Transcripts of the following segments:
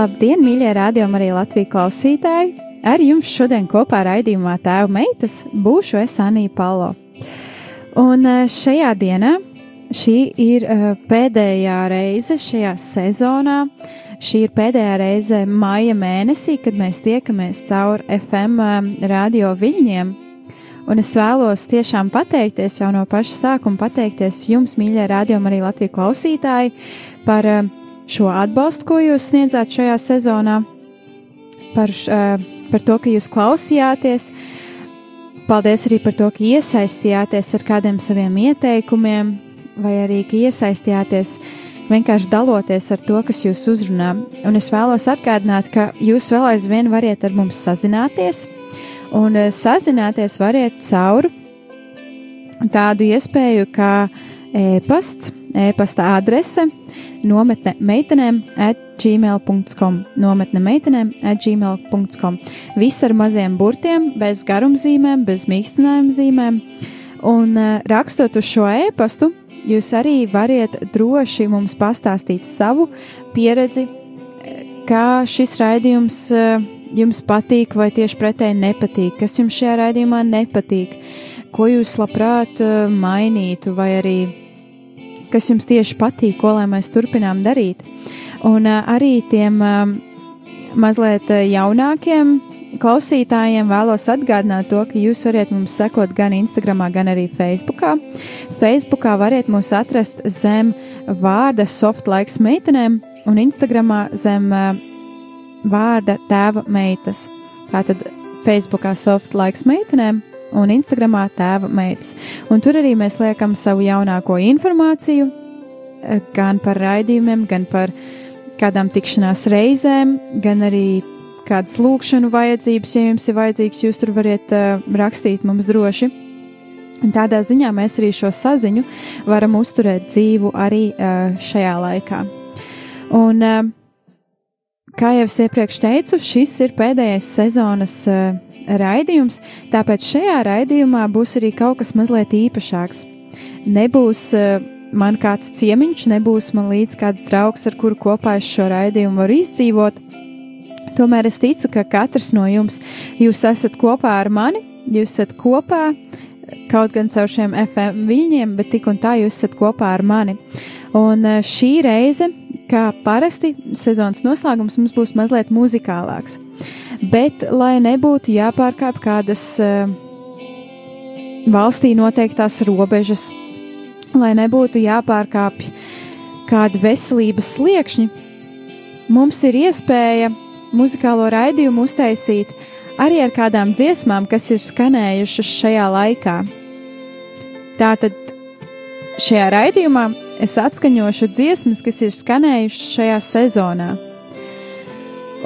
Labdien, mīļie rādījumi, arī Latvijas klausītāji! Ar jums šodien kopā raidījumā Tēva meitas būšu es Anija Palo. Un eh, šajā dienā šī ir eh, pēdējā reize šajā sezonā. Šī ir pēdējā reize maija mēnesī, kad mēs tiekamies caur FM eh, radio viļņiem. Un es vēlos tiešām pateikties jau no paša sākuma, pateikties jums, mīļie rādījumi, arī Latvijas klausītāji, par uh, šo atbalstu, ko jūs sniedzāt šajā sezonā, par, uh, par to, ka jūs klausījāties. Paldies arī par to, ka iesaistījāties ar kādiem saviem ieteikumiem, vai arī ka iesaistījāties vienkārši daloties ar to, kas jūs uzrunā. Un es vēlos atgādināt, ka jūs vēl aizvien variet ar mums sazināties, un uh, sazināties variet caur tādu iespēju kā e-pasts, e-pasta adrese nometne meitenēm at gmail.com, nometne meitenēm at gmail.com. Viss ar maziem burtiem, bez garumzīmēm, bez mīkstinājuma zīmēm. Un uh, rakstot uz šo e-pastu, jūs arī variet droši mums pastāstīt savu pieredzi, kā šis raidījums uh, jums patīk vai tieši pretēji nepatīk, kas jums šajā raidījumā nepatīk, ko jūs labprāt mainītu vai arī kas jums tieši patīk, ko lai mēs turpinām darīt. Un arī tiem mazliet jaunākiem klausītājiem vēlos atgādināt to, ka jūs varat mums sekot gan Instagram, gan arī Facebook. Facebookā varat mūs atrast zem vārda softlaiks meitenēm un Instagramā zem vārda tēva meitas. Tātad Facebookā softlaiks meitenēm un Instagramā tēva meitas. Un tur arī mēs liekam savu jaunāko informāciju, eh, gan par raidījumiem, gan par kādām tikšanās reizēm, gan arī kādas lūkšanu vajadzības, ja jums ir vajadzīgs, jūs tur varat uh, rakstīt mums droši. Un tādā ziņā mēs arī šo saziņu varam uzturēt dzīvu arī uh, šajā laikā. Un, uh, kā jau es iepriekš teicu, šis ir pēdējais sezonas uh, raidījums, tāpēc šajā raidījumā būs arī kaut kas mazliet īpašāks. Nebūs uh, man kāds ciemiņš, nebūs man līdz kāds draugs, ar kuru kopā es šo raidījumu varu izdzīvot. Tomēr es ticu, ka katrs no jums, jūs esat kopā ar mani, jūs esat kopā kaut gan caur šiem FM viļņiem, bet tik un tā jūs esat kopā ar mani. Un uh, šī reize, kā parasti, sezonas noslēgums mums būs mazliet muzikālāks bet lai nebūtu jāpārkāp kādas uh, valstī noteiktās robežas, lai nebūtu jāpārkāpj kādi veselības sliekšņi, mums ir iespēja muzikālo raidījumu uztaisīt arī ar kādām dziesmām, kas ir skanējušas šajā laikā. Tātad šajā raidījumā es atskaņošu dziesmas, kas ir skanējušas šajā sezonā.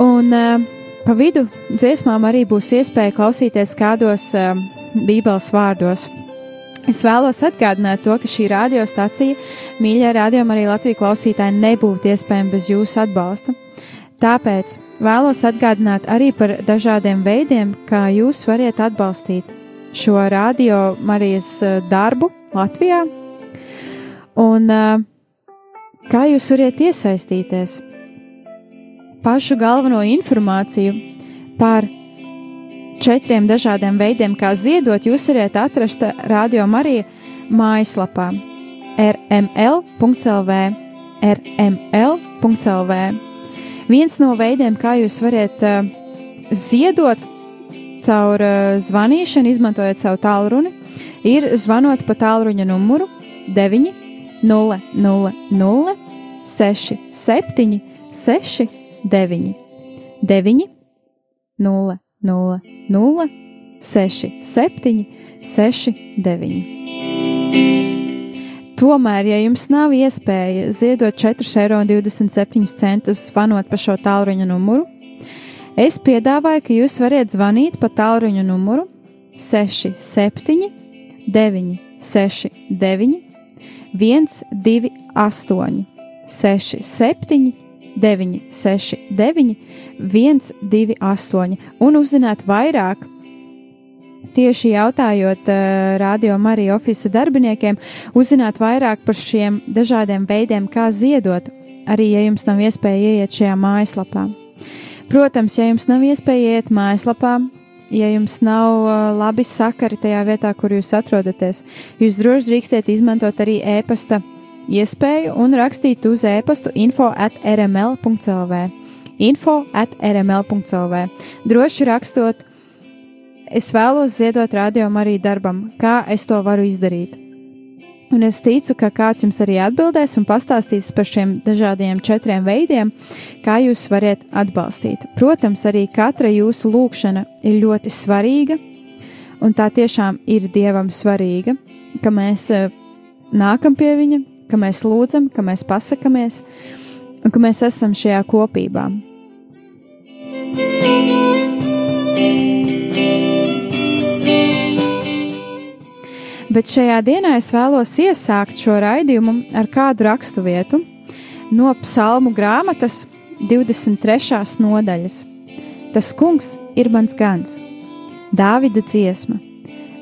Un uh, Pa vidu dziesmām arī būs iespēja klausīties kādos uh, Bībeles vārdos. Es vēlos atgādināt to, ka šī radiostacija, mīļā rādījuma arī Latvijas klausītāji, nebūtu iespējama bez jūsu atbalsta. Tāpēc vēlos atgādināt arī par dažādiem veidiem, kā jūs varat atbalstīt šo radio Marijas darbu Latvijā un uh, kā jūs varat iesaistīties pašu galveno informāciju par četriem dažādiem veidiem, kā ziedot, jūs varat atrast Radio Marija mājaslapā rml.lv. rml.lv. Viens no veidiem, kā jūs varat uh, ziedot caur uh, zvanīšanu, izmantojot savu tālruni, ir zvanot pa tālruņa numuru 9 0 0 0 6 7 6 9, 9, 0, 0, 0, 6, 7, 6, 9. Tomēr, ja jums nav iespēja ziedot 4,27 eiro zvanot pa šo tālruņa numuru, es piedāvāju, ka jūs varat zvanīt pa tālruņa numuru 67, 9, 6, 9, 1, 2, 8, 6, 7, 9, 6, 9, 1, 2, 8 un uzzināt vairāk. Tieši jautājot uh, radio Marija oficiāla darbiniekiem, uzzināt vairāk par šiem dažādiem veidiem, kā ziedot, arī ja jums nav iespēja ieiet šajā mājaslapā. Protams, ja jums nav iespēja iet mājaslapā, ja jums nav uh, labi sakari tajā vietā, kur jūs atrodaties, jūs droši drīkstiet izmantot arī e-pasta iespēju un rakstīt uz e-pastu info at rml.clv. Info at rml.clv. Droši rakstot, es vēlos ziedot rādījumu arī darbam, kā es to varu izdarīt. Un es ticu, ka kāds jums arī atbildēs un pastāstīs par šiem dažādiem četriem veidiem, kā jūs varat atbalstīt. Protams, arī katra jūsu lūkšana ir ļoti svarīga, un tā tiešām ir Dievam svarīga, ka mēs uh, nākam pie Viņa, ka mēs lūdzam, ka mēs pasakāmies un ka mēs esam šajā kopībā. Bet šajā dienā es vēlos iesākt šo raidījumu ar kādu rakstu vietu no psalmu grāmatas 23. nodaļas. Tas kungs ir mans gans, Dāvida dziesma.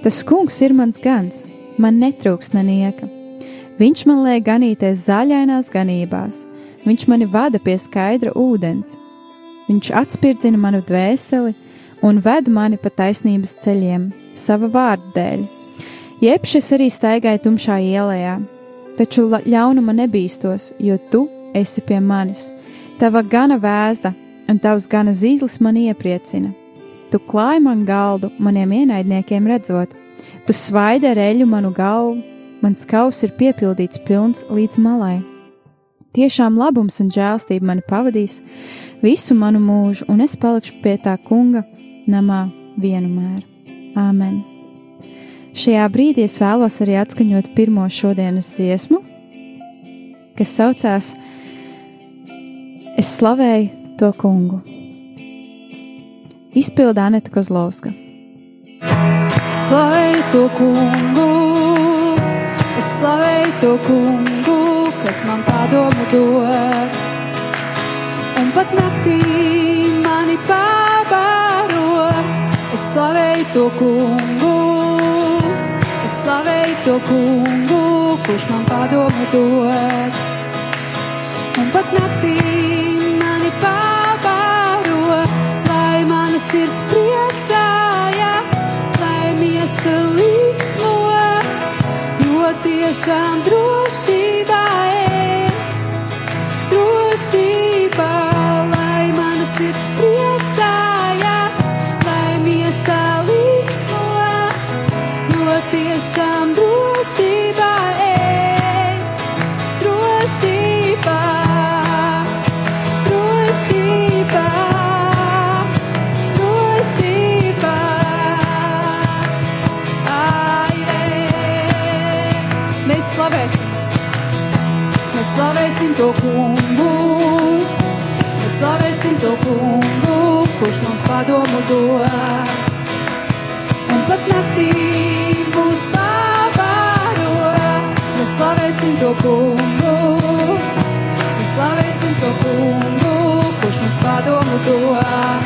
Tas kungs ir mans gans, man netrūks nenieka. Viņš man liek ganīties zaļainās ganībās, viņš mani vada pie skaidra ūdens. Viņš atspirdzina manu dvēseli un ved mani pa taisnības ceļiem, sava vārda dēļ. Jebš es arī staigāju tumšā ielā, taču ļaunuma nebīstos, jo tu esi pie manis. Tava gana vēsta un tavs gana zīslis man iepriecina. Tu klāji man galdu maniem ienaidniekiem redzot, tu svaidi ar eļu manu galvu mans kaus ir piepildīts pilns līdz malai. Tiešām labums un žēlstība mani pavadīs visu manu mūžu, un es palikšu pie tā kunga namā vienmēr. Āmen! Šajā brīdī es vēlos arī atskaņot pirmo šodienas dziesmu, kas saucās Es slavēju to kungu. Izpildā Anita Kozlovska. Slavēju to kungu! Es slavēju to kungu, kas man padomu dod. Un pat naktī mani pabaro. Es slavēju to kungu, es slavēju to kungu, kurš man padomu dod. Un pat naktī tiešām drošībā slavēsim to kungu, mēs slavēsim to kungu, kurš mums padomu dod. Un pat naktī mūs pabaro, mēs slavēsim to kungu, mēs slavēsim to kungu, kurš mums padomu dod.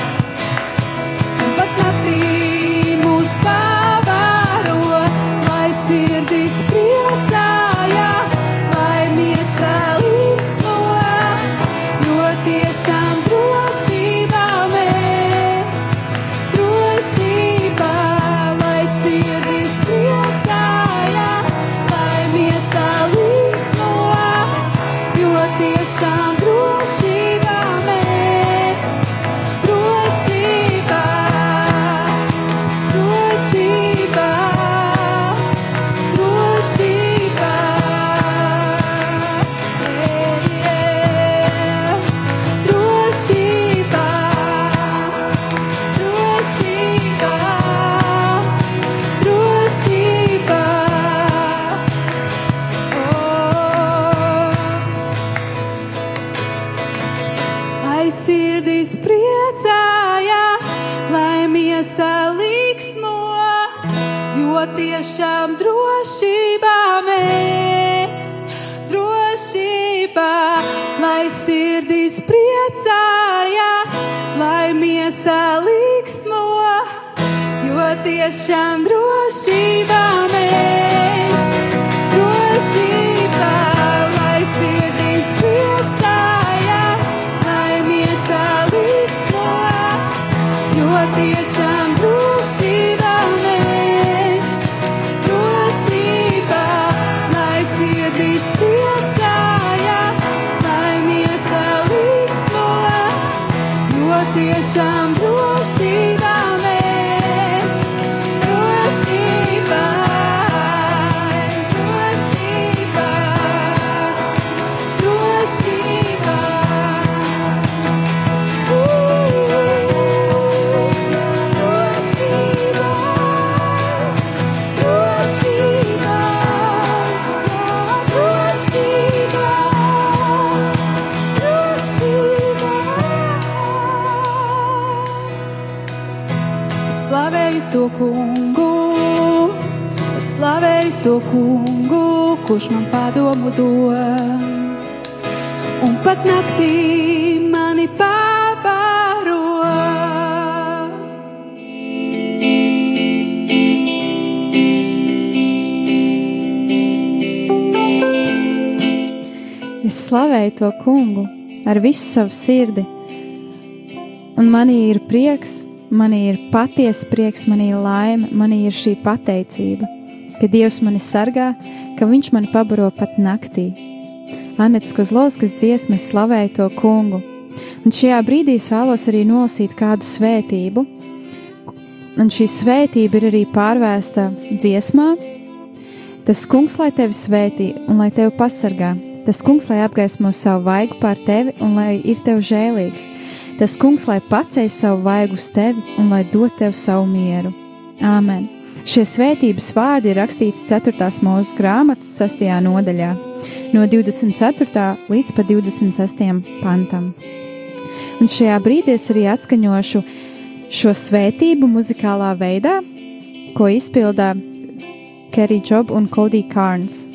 Jo kurš man padomu dod un pat naktī mani pabaro. Es slavēju to kungu ar visu savu sirdi, un manī ir prieks, manī ir patiesa prieks, manī ir laime, manī ir šī pateicība, ka Dievs mani sargā, ka Viņš mani pabaro pat naktī. Anets Kozlovskas dziesmas slavēja to kungu, un šajā brīdī es vēlos arī nolasīt kādu svētību, un šī svētība ir arī pārvēsta dziesmā. Tas kungs, lai tevi svētī un lai tevi pasargā, tas kungs, lai apgaismo savu vaigu pār tevi un lai ir tev žēlīgs, tas kungs, lai paceļ savu vaigu uz tevi un lai dod tev savu mieru. Āmen! Šie svētības vārdi ir rakstīti 4. mūža grāmatas 6. nodaļā, no 24. līdz pat 26. pantam. Un šajā brīdī es arī atskaņošu šo svētību muzikālā veidā, ko izpildā Kerry Job un Cody Carnes.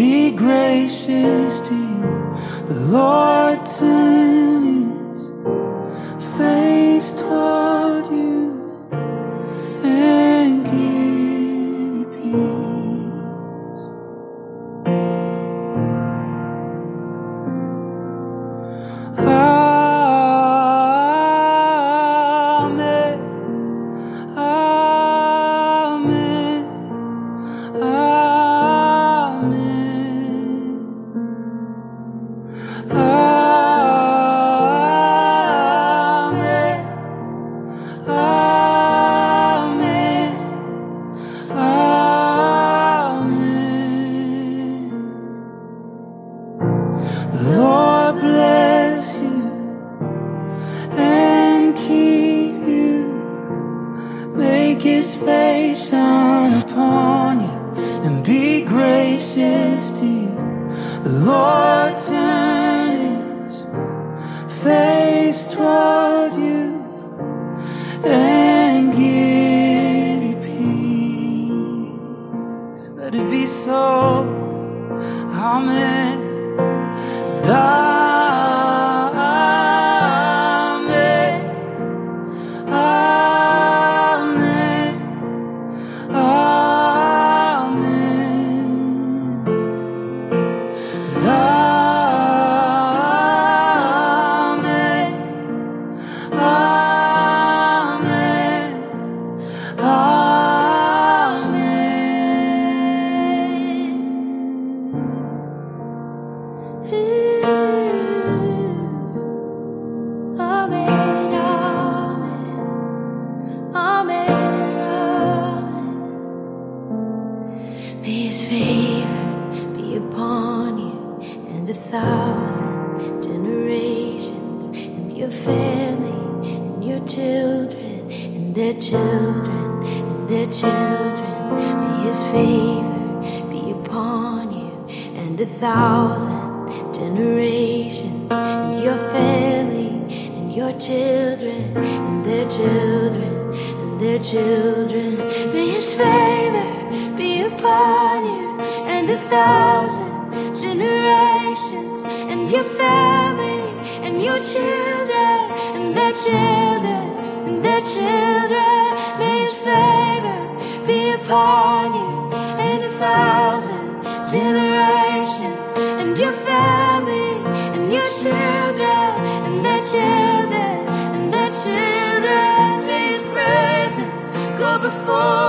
Be gracious to you. The Lord to before.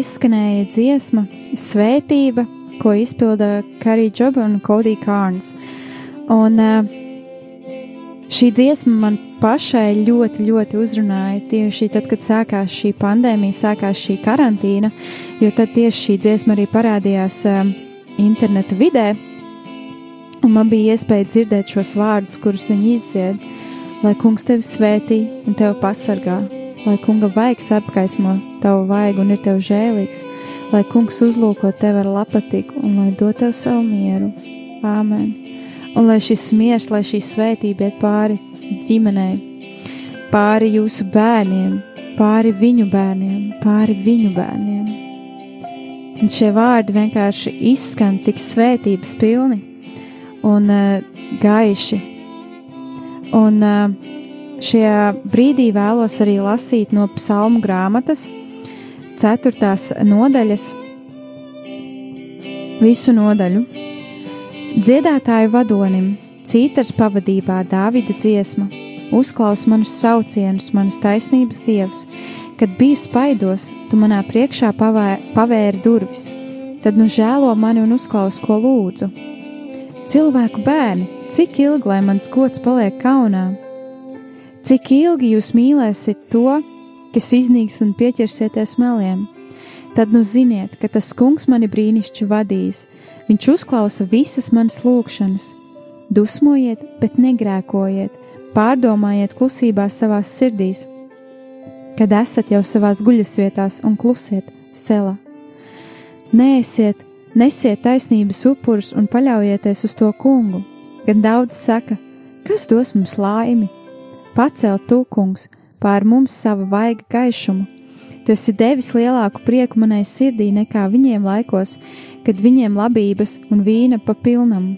izskanēja dziesma Svētība, ko izpilda Karija Džoba un Kodija Kārns. Un eh, šī dziesma man pašai ļoti, ļoti uzrunāja tieši tad, kad sākās šī pandēmija, sākās šī karantīna, jo tad tieši šī dziesma arī parādījās eh, interneta vidē, un man bija iespēja dzirdēt šos vārdus, kurus viņi izdzied. Lai kungs tevi svētī un tevi pasargā, lai kunga vaigs apgaismo tavu vaigu un ir tev žēlīgs, lai kungs uzlūko tevi ar lapatiku un lai dod tev savu mieru. Āmen! Un lai šis miers, lai šī svētība iet pāri ģimenei, pāri jūsu bērniem, pāri viņu bērniem, pāri viņu bērniem. Un šie vārdi vienkārši izskan tik svētības pilni un uh, gaiši. Un uh, šajā brīdī vēlos arī lasīt no psalmu grāmatas 4. nodaļas, visu nodaļu. Dziedātāju vadonim, cītars pavadībā Dāvida dziesma, uzklaus manus saucienus, manas taisnības dievs, kad biju spaidos, tu manā priekšā pavē, pavēri durvis, tad nu žēlo mani un uzklaus, ko lūdzu. Cilvēku bērni, cik ilgi lai mans gods paliek kaunā? Cik ilgi jūs mīlēsiet to, kas iznīks un pieķersieties meliem? Tad nu ziniet, ka tas kungs mani brīnišķi vadīs, viņš uzklausa visas manas lūgšanas. Dusmojiet, bet negrēkojiet, pārdomājiet klusībā savās sirdīs, kad esat jau savās guļasvietās un klusiet selā. Neesiet, nesiet taisnības upurus un paļaujieties uz to kungu, gan daudz saka, kas dos mums laimi. Pacelt tu, kungs, pār mums sava vaiga gaišumu. Tu esi devis lielāku prieku manai sirdī nekā viņiem laikos, kad viņiem labības un vīna pa pilnam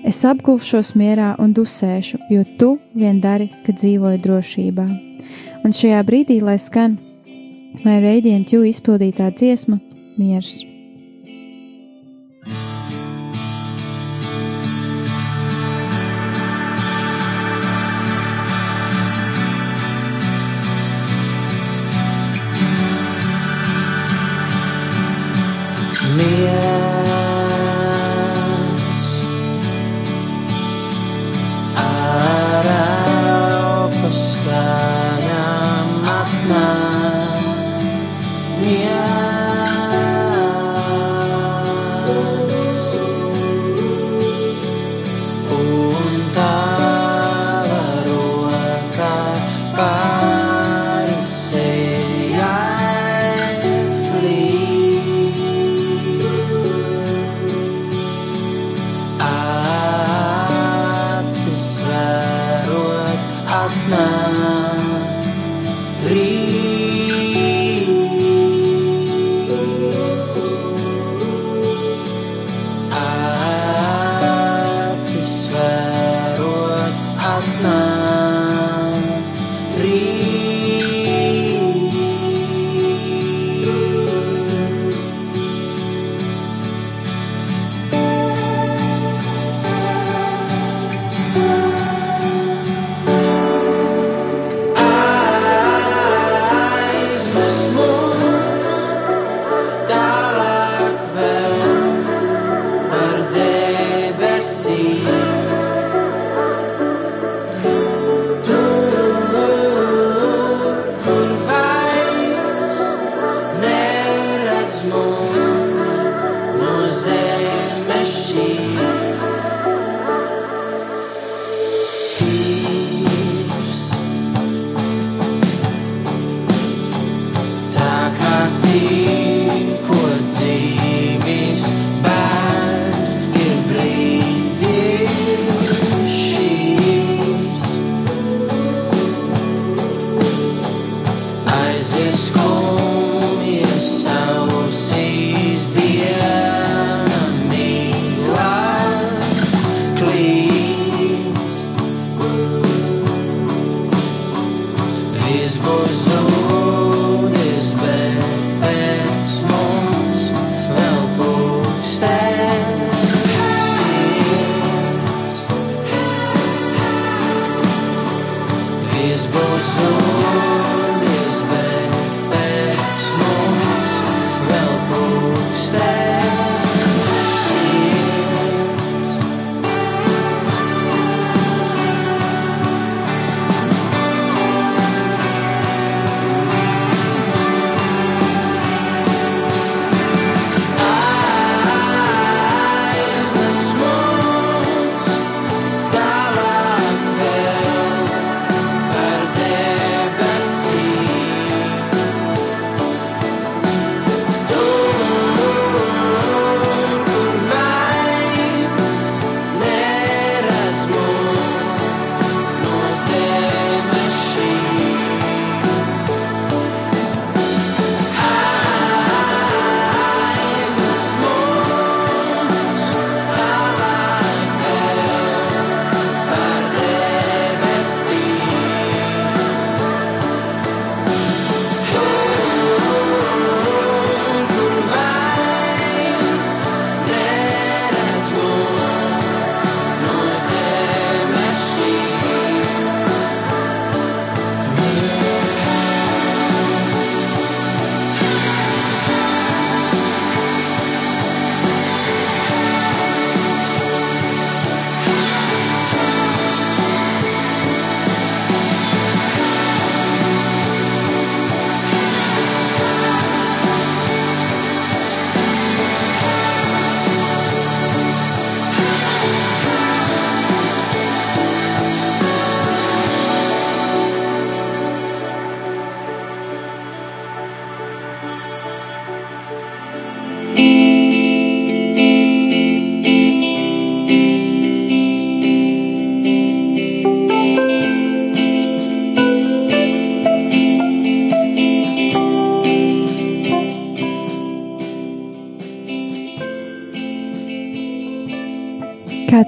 Es apgūšos mierā un dusēšu, jo tu vien dari, ka dzīvoju drošībā. Un šajā brīdī, lai skan, lai radiant jū izpildītā dziesma. Miers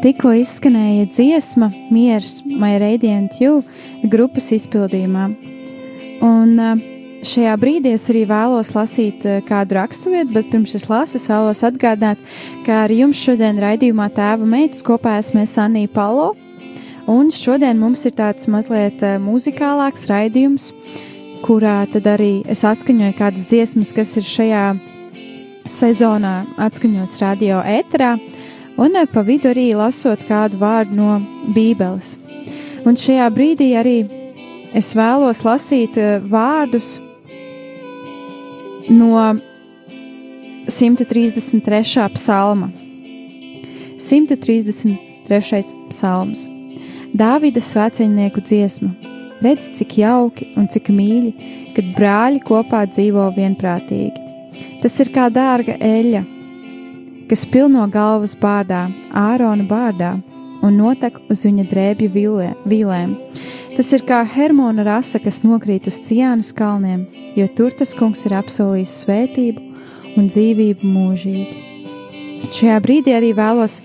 tikko izskanēja dziesma Miers, My Radiant You grupas izpildījumā. Un šajā brīdī es arī vēlos lasīt kādu raksturvietu, bet pirms es lasu, es vēlos atgādināt, ka ar jums šodien raidījumā tēva meitas kopā esmu Sanija Palo. Un šodien mums ir tāds mazliet muzikālāks raidījums, kurā tad arī es atskaņoju kādas dziesmas, kas ir šajā sezonā atskaņots radio ēterā un eh, pa vidu arī lasot kādu vārdu no Bībeles. Un šajā brīdī arī es vēlos lasīt eh, vārdus no 133. psalma. 133. psalms. Dāvida svēceņnieku dziesma. Redz, cik jauki un cik mīļi, kad brāļi kopā dzīvo vienprātīgi. Tas ir kā dārga eļļa, kas pilno galvas bārdā, Ārona bārdā un notek uz viņa drēbju vilē, vīlēm. Tas ir kā Hermona rasa, kas nokrīt uz Ciānas kalniem, jo tur tas kungs ir apsolījis svētību un dzīvību mūžīgi. Šajā brīdī arī vēlos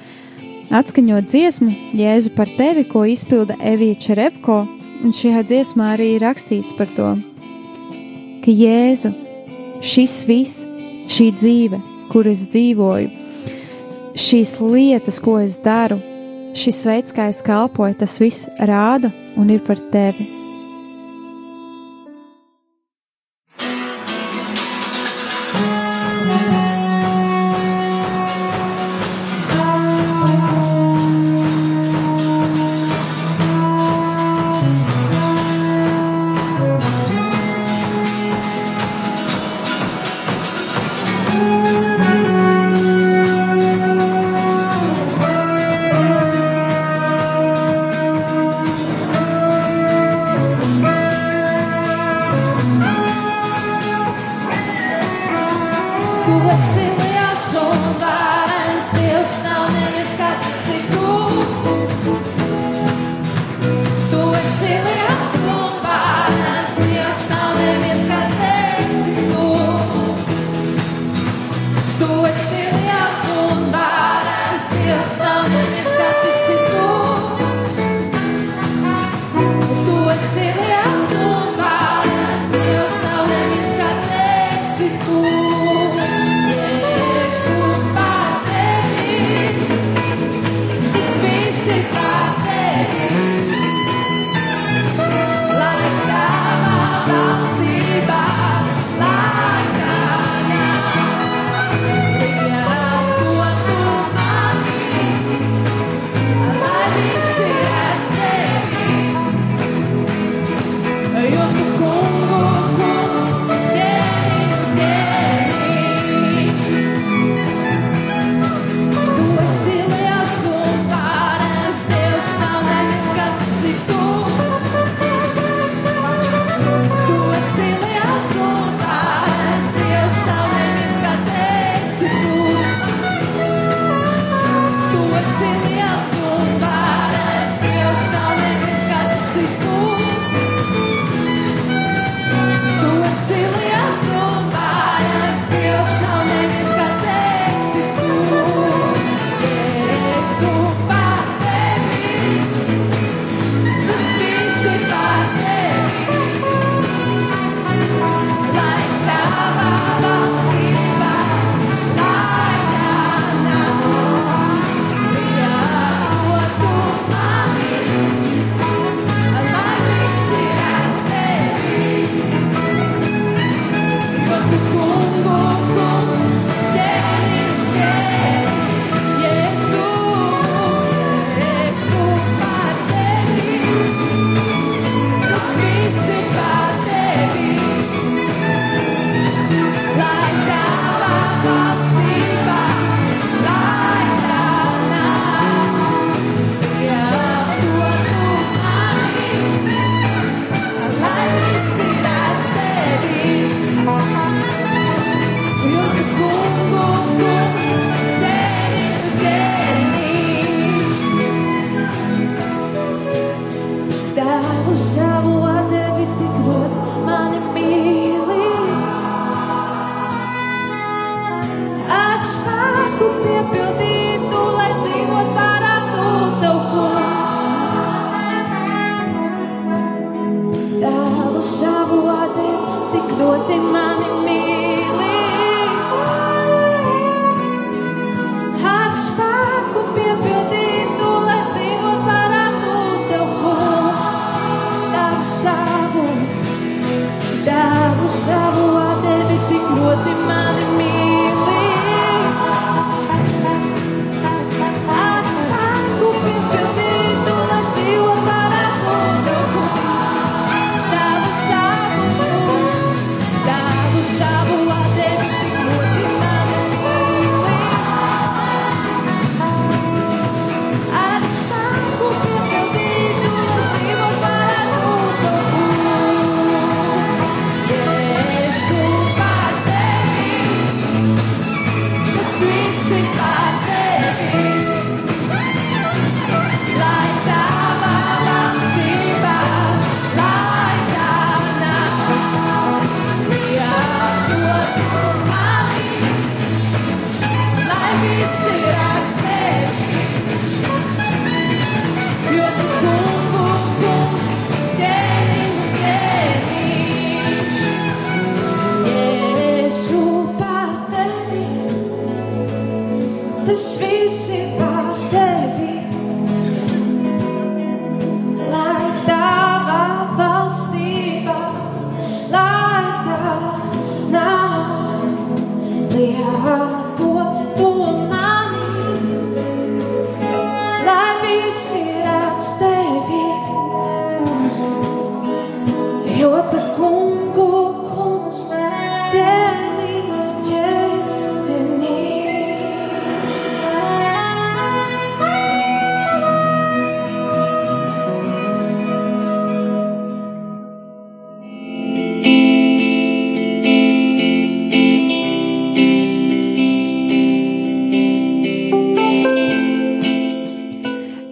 atskaņot dziesmu Jēzu par tevi, ko izpilda Evija Čerevko, un šajā dziesmā arī ir rakstīts par to, ka Jēzu, šis viss, šī dzīve, kur es dzīvoju, šīs lietas, ko es daru, šis veids, kā es kalpoju, tas viss rāda un ir par tevi.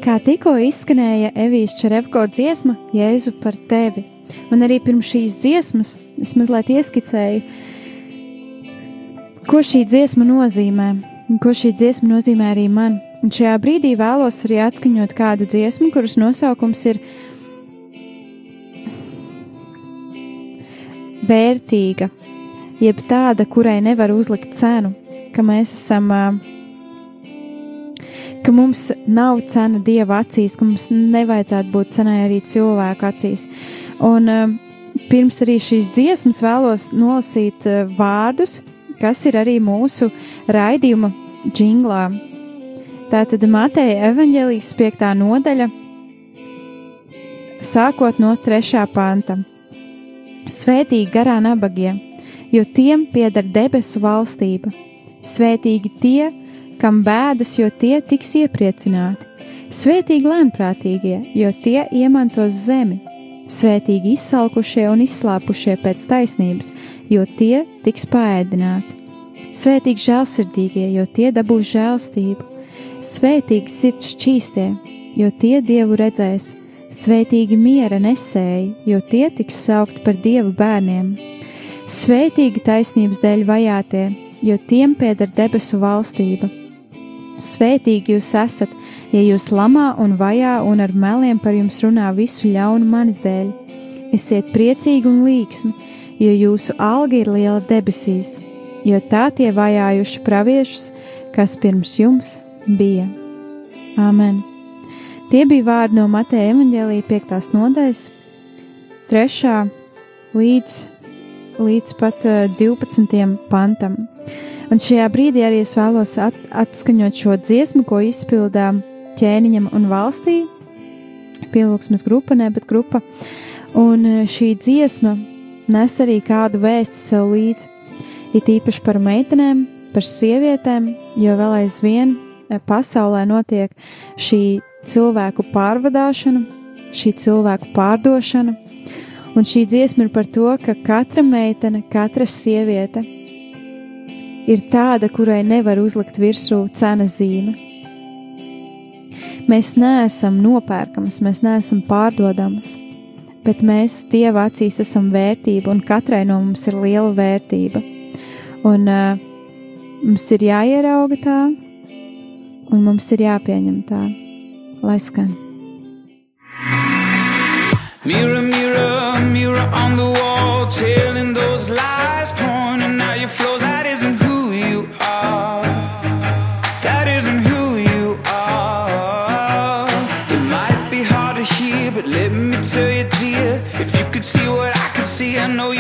Kā tikko izskanēja Evijas Čerevko dziesma Jēzu par tevi, un arī pirms šīs dziesmas es mazliet ieskicēju, ko šī dziesma nozīmē, un ko šī dziesma nozīmē arī man. Un šajā brīdī vēlos arī atskaņot kādu dziesmu, kuras nosaukums ir vērtīga, jeb tāda, kurai nevar uzlikt cenu, ka mēs esam uh, ka mums nav cena dieva acīs, ka mums nevajadzētu būt cenai arī cilvēku acīs. Un uh, pirms arī šīs dziesmas vēlos nolasīt uh, vārdus, kas ir arī mūsu raidījuma jinglā. Tātad Mateja evaņģēlijas 5. nodaļa, sākot no 3. panta. Svētīgi garā nabagie, jo tiem pieder debesu valstība. Svētīgi tie, kam bēdas, jo tie tiks iepriecināti. Svētīgi lēnprātīgie, jo tie iemantos zemi. Svētīgi izsalkušie un izslāpušie pēc taisnības, jo tie tiks paēdināti. Svētīgi žēlsirdīgie, jo tie dabūs žēlstību. Svētīgi sirds šķīstie, jo tie dievu redzēs. Svētīgi miera nesēji, jo tie tiks saukt par dievu bērniem. Svētīgi taisnības dēļ vajātie, jo tiem pieder debesu valstība. Svētīgi jūs esat, ja jūs lamā un vajā un ar meliem par jums runā visu ļaunu manis dēļ. Esiet priecīgi un līksmi, jo jūsu alga ir liela debesīs, jo tā tie vajājuši praviešus, kas pirms jums bija. Āmen! Tie bija vārdi no Mateja evaņģēlīja 5. nodaļas, 3. līdz, līdz pat uh, 12. pantam. Un šajā brīdī arī es vēlos at, atskaņot šo dziesmu, ko izpildīja ķēniņam un valstī. Pielūgsmes grupa, ne, bet grupa. Un eh, šī dziesma nes arī kādu vēsti sev līdzi. It īpaši par meitenēm, par sievietēm, jo vēl aizvien eh, pasaulē notiek šī cilvēku pārvadāšana, šī cilvēku pārdošana. Un šī dziesma ir par to, ka katra meitene, katra sieviete ir tāda, kurai nevar uzlikt virsū cenas zīme. Mēs neesam nopērkamas, mēs neesam pārdodamas, bet mēs Dieva acīs esam vērtība, un katrai no mums ir liela vērtība. Un uh, mums ir jāierauga tā, un mums ir jāpieņem tā, lai skan. Mirror, mirror, mirror on the wall, telling those lies, pointing out your flaws. That isn't who you are. That isn't who you are. It might be hard to hear, but let me tell you, dear. If you could see what I could see, I know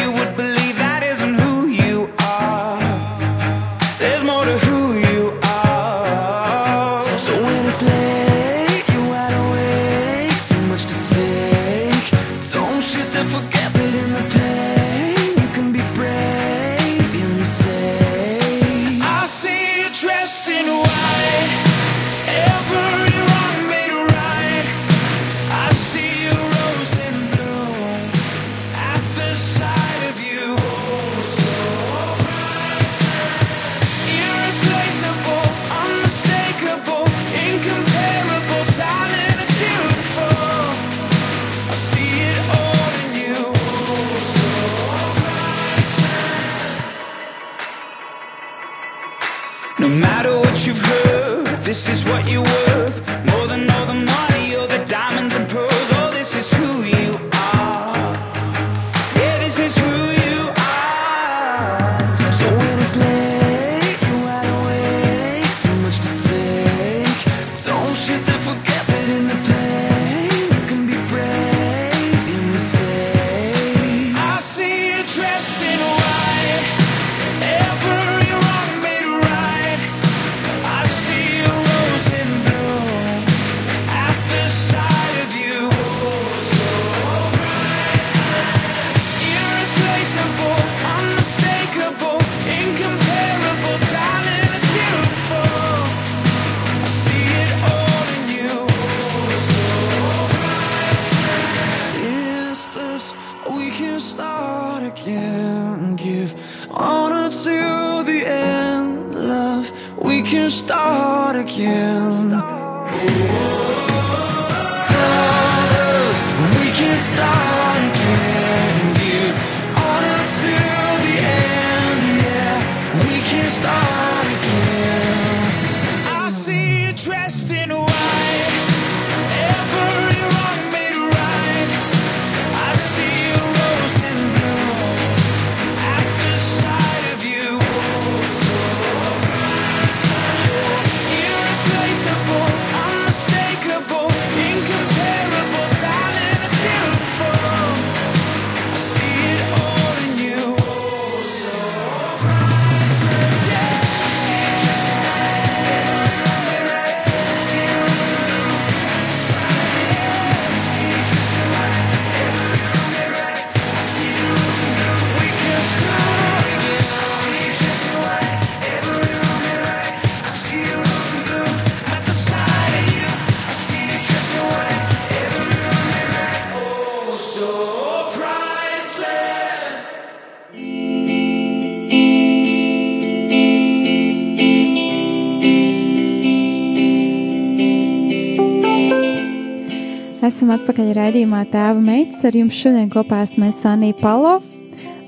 Esam atpakaļ raidījumā Tēva meitas. Ar jums šodien kopā esmu Sanija Palo.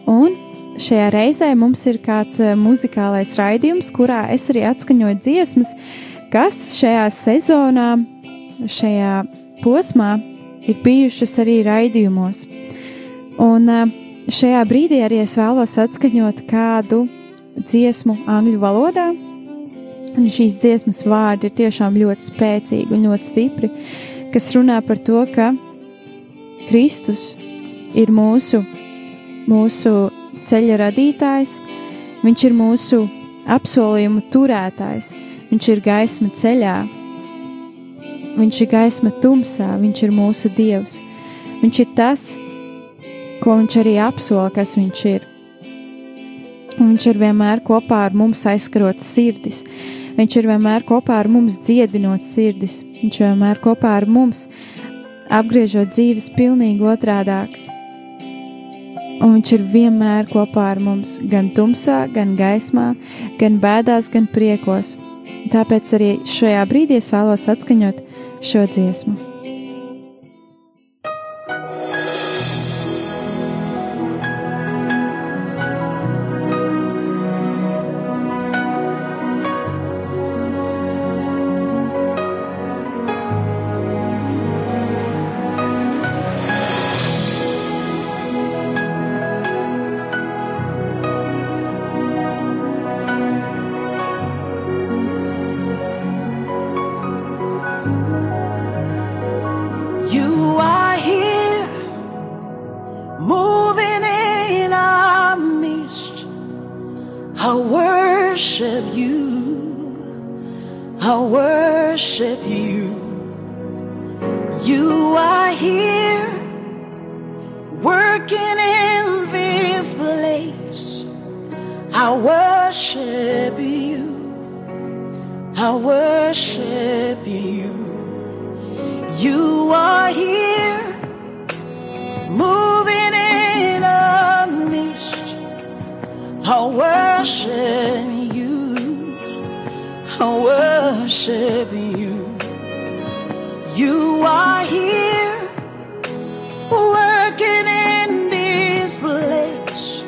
Un šajā reizē mums ir kāds eh, muzikālais raidījums, kurā es arī atskaņoju dziesmas, kas šajā sezonā, šajā posmā ir bijušas arī raidījumos. Un eh, šajā brīdī arī es vēlos atskaņot kādu dziesmu angļu valodā. Un šīs dziesmas vārdi ir tiešām ļoti spēcīgi un ļoti stipri kas runā par to, ka Kristus ir mūsu, mūsu ceļa radītājs, Viņš ir mūsu apsolījumu turētājs, Viņš ir gaisma ceļā, Viņš ir gaisma tumsā, Viņš ir mūsu Dievs. Viņš ir tas, ko Viņš arī apsola, kas Viņš ir. Un viņš ir vienmēr kopā ar mums aizskarot sirdis. Viņš ir vienmēr kopā ar mums dziedinot sirdis. Viņš vienmēr kopā ar mums apgriežot dzīves pilnīgi otrādāk. Un viņš ir vienmēr kopā ar mums gan tumsā, gan gaismā, gan bēdās, gan priekos. Tāpēc arī šajā brīdī es vēlos atskaņot šo dziesmu. I worship you. You are here, working in this place.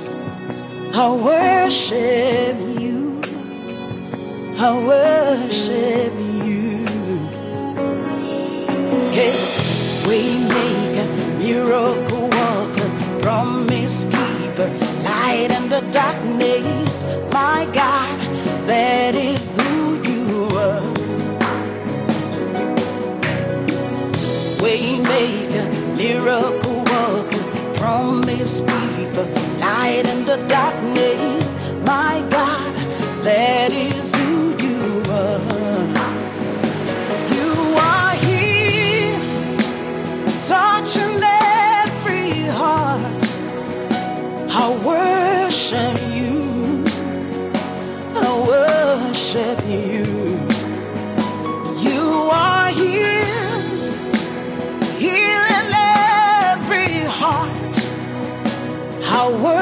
I worship you. I worship you. Hey, waymaker, miracle worker, promise keeper, light in the darkness. My God, that is who miracle worker, promise keeper, light in the darkness. My God, that is you our world.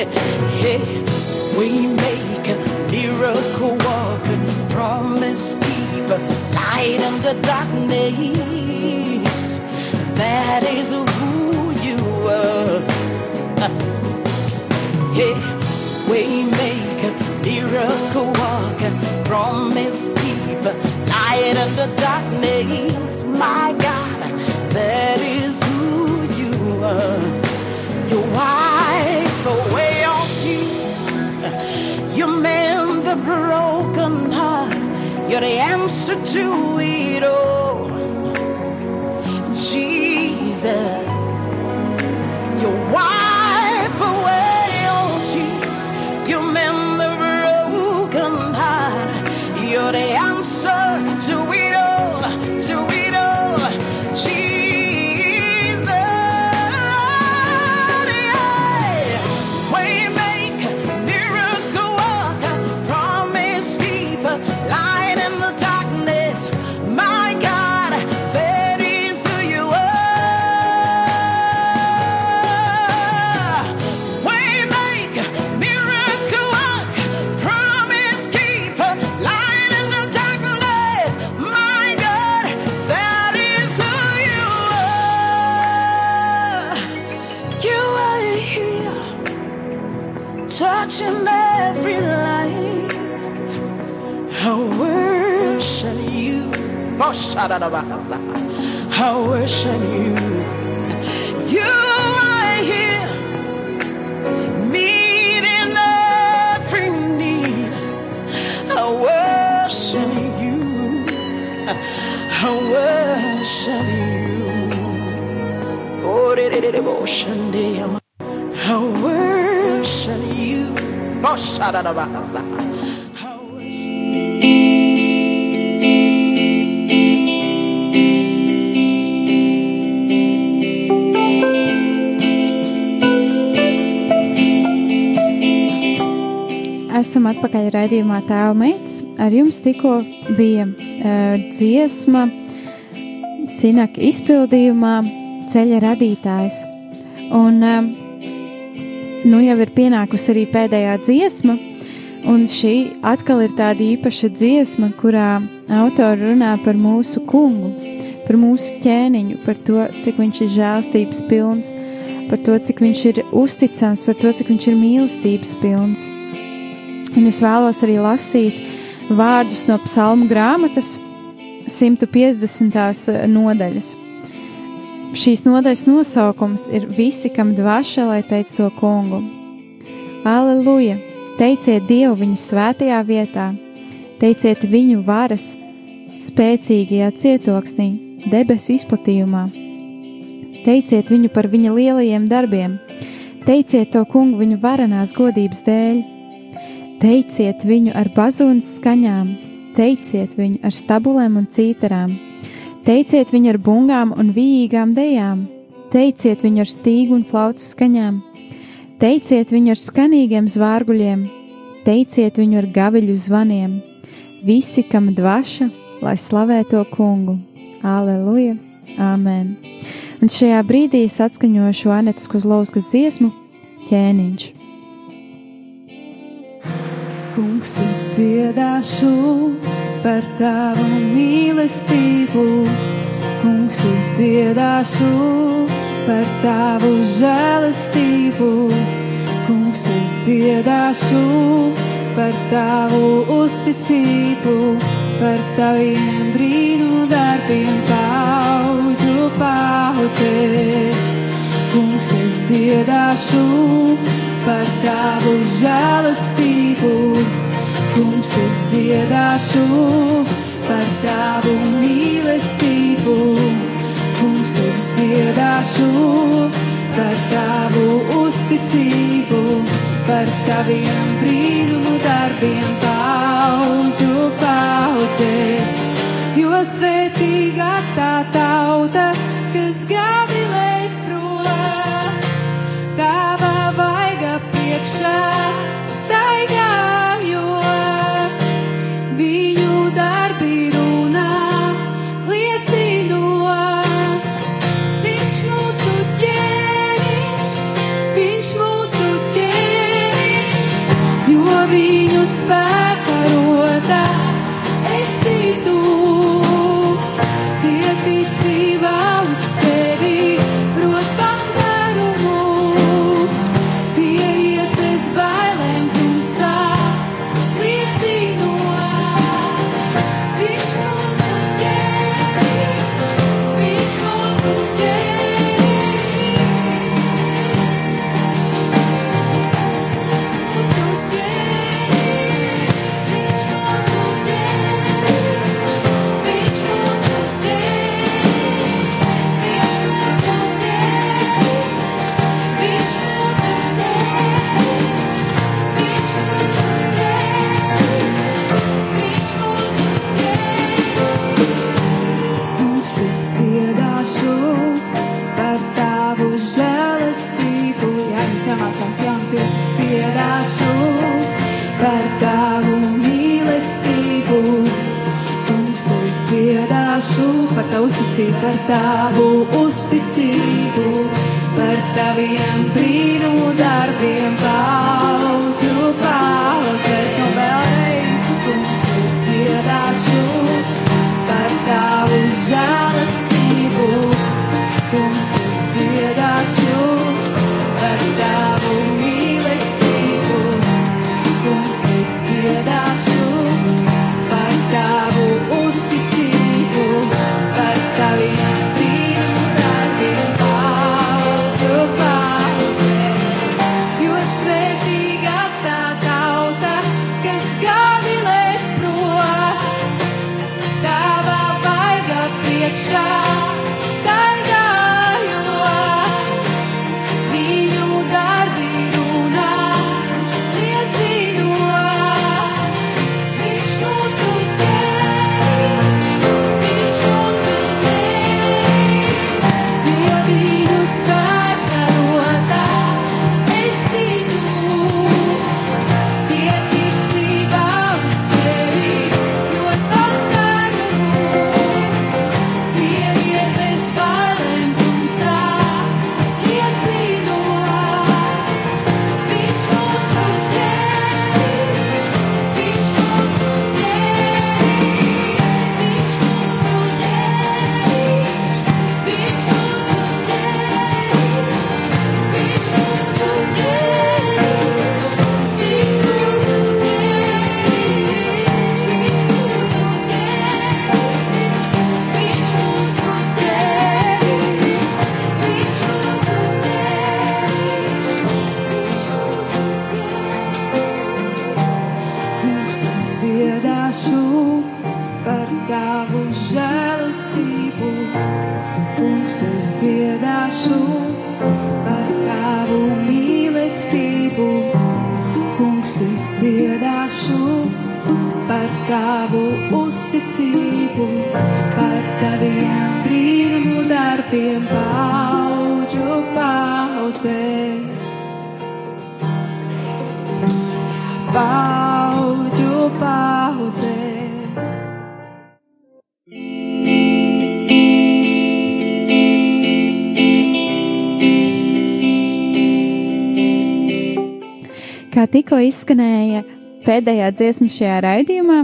Hey, we make a miracle walking, promise keeper, light in the darkness. That is who you are. Hey, we make a miracle walking, promise keeper, light in the darkness. My God, that is who you are. You wipe tears. You mend the broken heart. You're the answer to it all. Jesus, you wipe I worship you. You are here, meeting every need. I worship you. I worship you. Oh, de- de- de- de- bo- shandayama. I worship you. Esam atpakaļ raidījumā Tēva meitas. Ar jums tikko bija uh, dziesma, Sinaka izpildījumā Ceļa radītājs. Un uh, nu jau ir pienākusi arī pēdējā dziesma, un šī atkal ir tāda īpaša dziesma, kurā autori runā par mūsu kungu, par mūsu ķēniņu, par to, cik viņš ir žēlstības pilns, par to, cik viņš ir uzticams, par to, cik viņš ir mīlestības pilns. Un es vēlos arī lasīt vārdus no psalmu grāmatas 150. nodaļas. Šīs nodaļas nosaukums ir Visi, kam dvaša, lai teic to kungu. Aleluja! Teiciet Dievu viņa svētajā vietā, teiciet viņu varas spēcīgajā cietoksnī, debesu izplatījumā. Teiciet viņu par viņa lielajiem darbiem, teiciet to kungu viņa varenās godības dēļ. Teiciet viņu ar bazūnas skaņām, teiciet viņu ar stabulēm un cītarām, teiciet viņu ar bungām un vījīgām dejām, teiciet viņu ar stīgu un flautas skaņām, teiciet viņu ar skanīgiem zvārguļiem, teiciet viņu ar gaviļu zvaniem, visi, kam dvaša, lai slavē to kungu. Aleluja! Āmen! Un šajā brīdī es atskaņošu Anetas Kozlovskas dziesmu ķēniņš. Kungs, es dziedāšu par tavu mīlestību. Kungs, es dziedāšu par tavu žēlastību. Kungs, es dziedāšu par tavu uzticību, par taviem brīnu darbiem paudžu paudzēs. Es dziedāšu par tavu žēlastību. Kungs, es dziedāšu par tavu mīlestību. Kungs, es dziedāšu par tavu uzticību, par taviem brīnumu darbiem paudžu paudzēs. Jo svētīgā tā tauta, kas gavilē priekšā staigā. Kā tikko izskanēja pēdējā dziesma šajā raidījumā,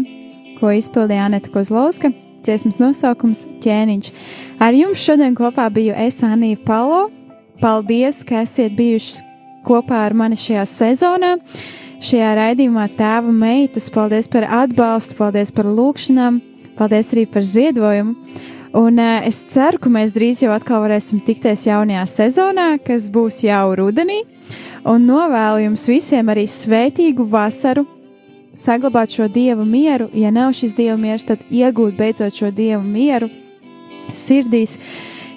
ko izpildīja Anita Kozlovska, dziesmas nosaukums ķēniņš. Ar jums šodien kopā biju es Anija Palo. Paldies, ka esat bijuši kopā ar mani šajā sezonā. Šajā raidījumā tēva meitas, paldies par atbalstu, paldies par lūgšanām, paldies arī par ziedojumu. Un uh, es ceru, ka mēs drīz jau atkal varēsim tikties jaunajā sezonā, kas būs jau rudenī. Un novēlu jums visiem arī svētīgu vasaru, saglabāt šo dievu mieru. Ja nav šis dievu miers, tad iegūt beidzot šo dievu mieru sirdīs,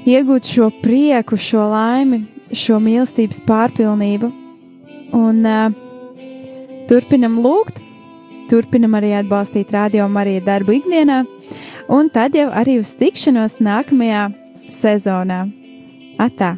iegūt šo prieku, šo laimi, šo mīlestības pārpilnību. Un uh, turpinam lūgt, turpinam arī atbalstīt radio Mariju darbu ikdienā, un tad jau arī uz tikšanos nākamajā sezonā. Atā!